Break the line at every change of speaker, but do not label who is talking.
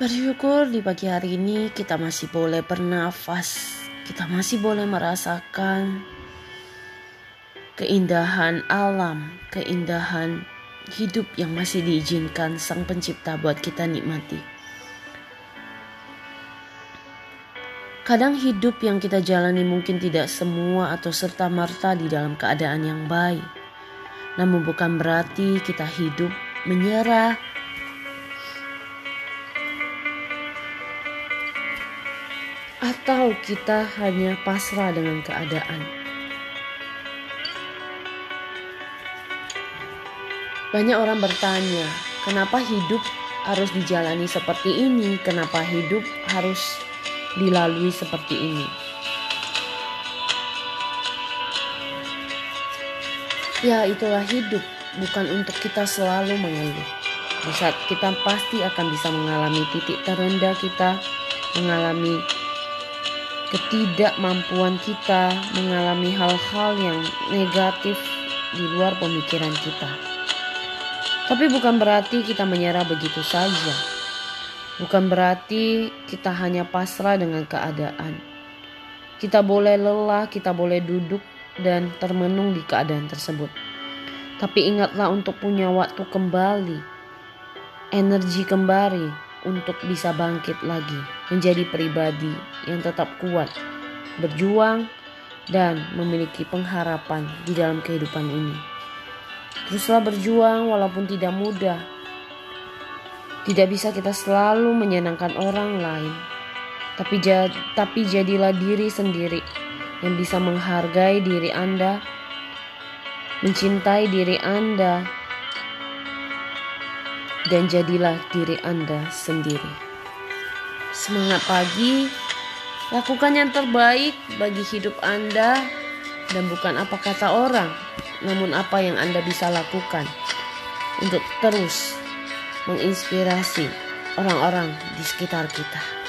Bersyukur di pagi hari ini kita masih boleh bernafas, kita masih boleh merasakan keindahan alam, keindahan hidup yang masih diizinkan Sang Pencipta buat kita nikmati. Kadang hidup yang kita jalani mungkin tidak semua atau serta-merta di dalam keadaan yang baik. Namun bukan berarti kita hidup menyerah, atau kita hanya pasrah dengan keadaan. Banyak orang bertanya, kenapa hidup harus dijalani seperti ini? Kenapa hidup harus dilalui seperti ini? Ya, itulah hidup, bukan untuk kita selalu mengeluh. Di saat kita pasti akan bisa mengalami titik terendah kita, mengalami ketidakmampuan kita mengalami hal-hal yang negatif di luar pemikiran kita. Tapi bukan berarti kita menyerah begitu saja. Bukan berarti kita hanya pasrah dengan keadaan. Kita boleh lelah, kita boleh duduk dan termenung di keadaan tersebut. Tapi ingatlah untuk punya waktu kembali, energi kembali, untuk bisa bangkit lagi menjadi pribadi yang tetap kuat, berjuang, dan memiliki pengharapan di dalam kehidupan ini. Teruslah berjuang walaupun tidak mudah. Tidak bisa kita selalu menyenangkan orang lain, tapi tapi jadilah diri sendiri yang bisa menghargai diri Anda, mencintai diri Anda, dan jadilah diri Anda sendiri. Semangat pagi, lakukan yang terbaik bagi hidup Anda dan bukan apa kata orang, namun apa yang Anda bisa lakukan untuk terus menginspirasi orang-orang di sekitar kita.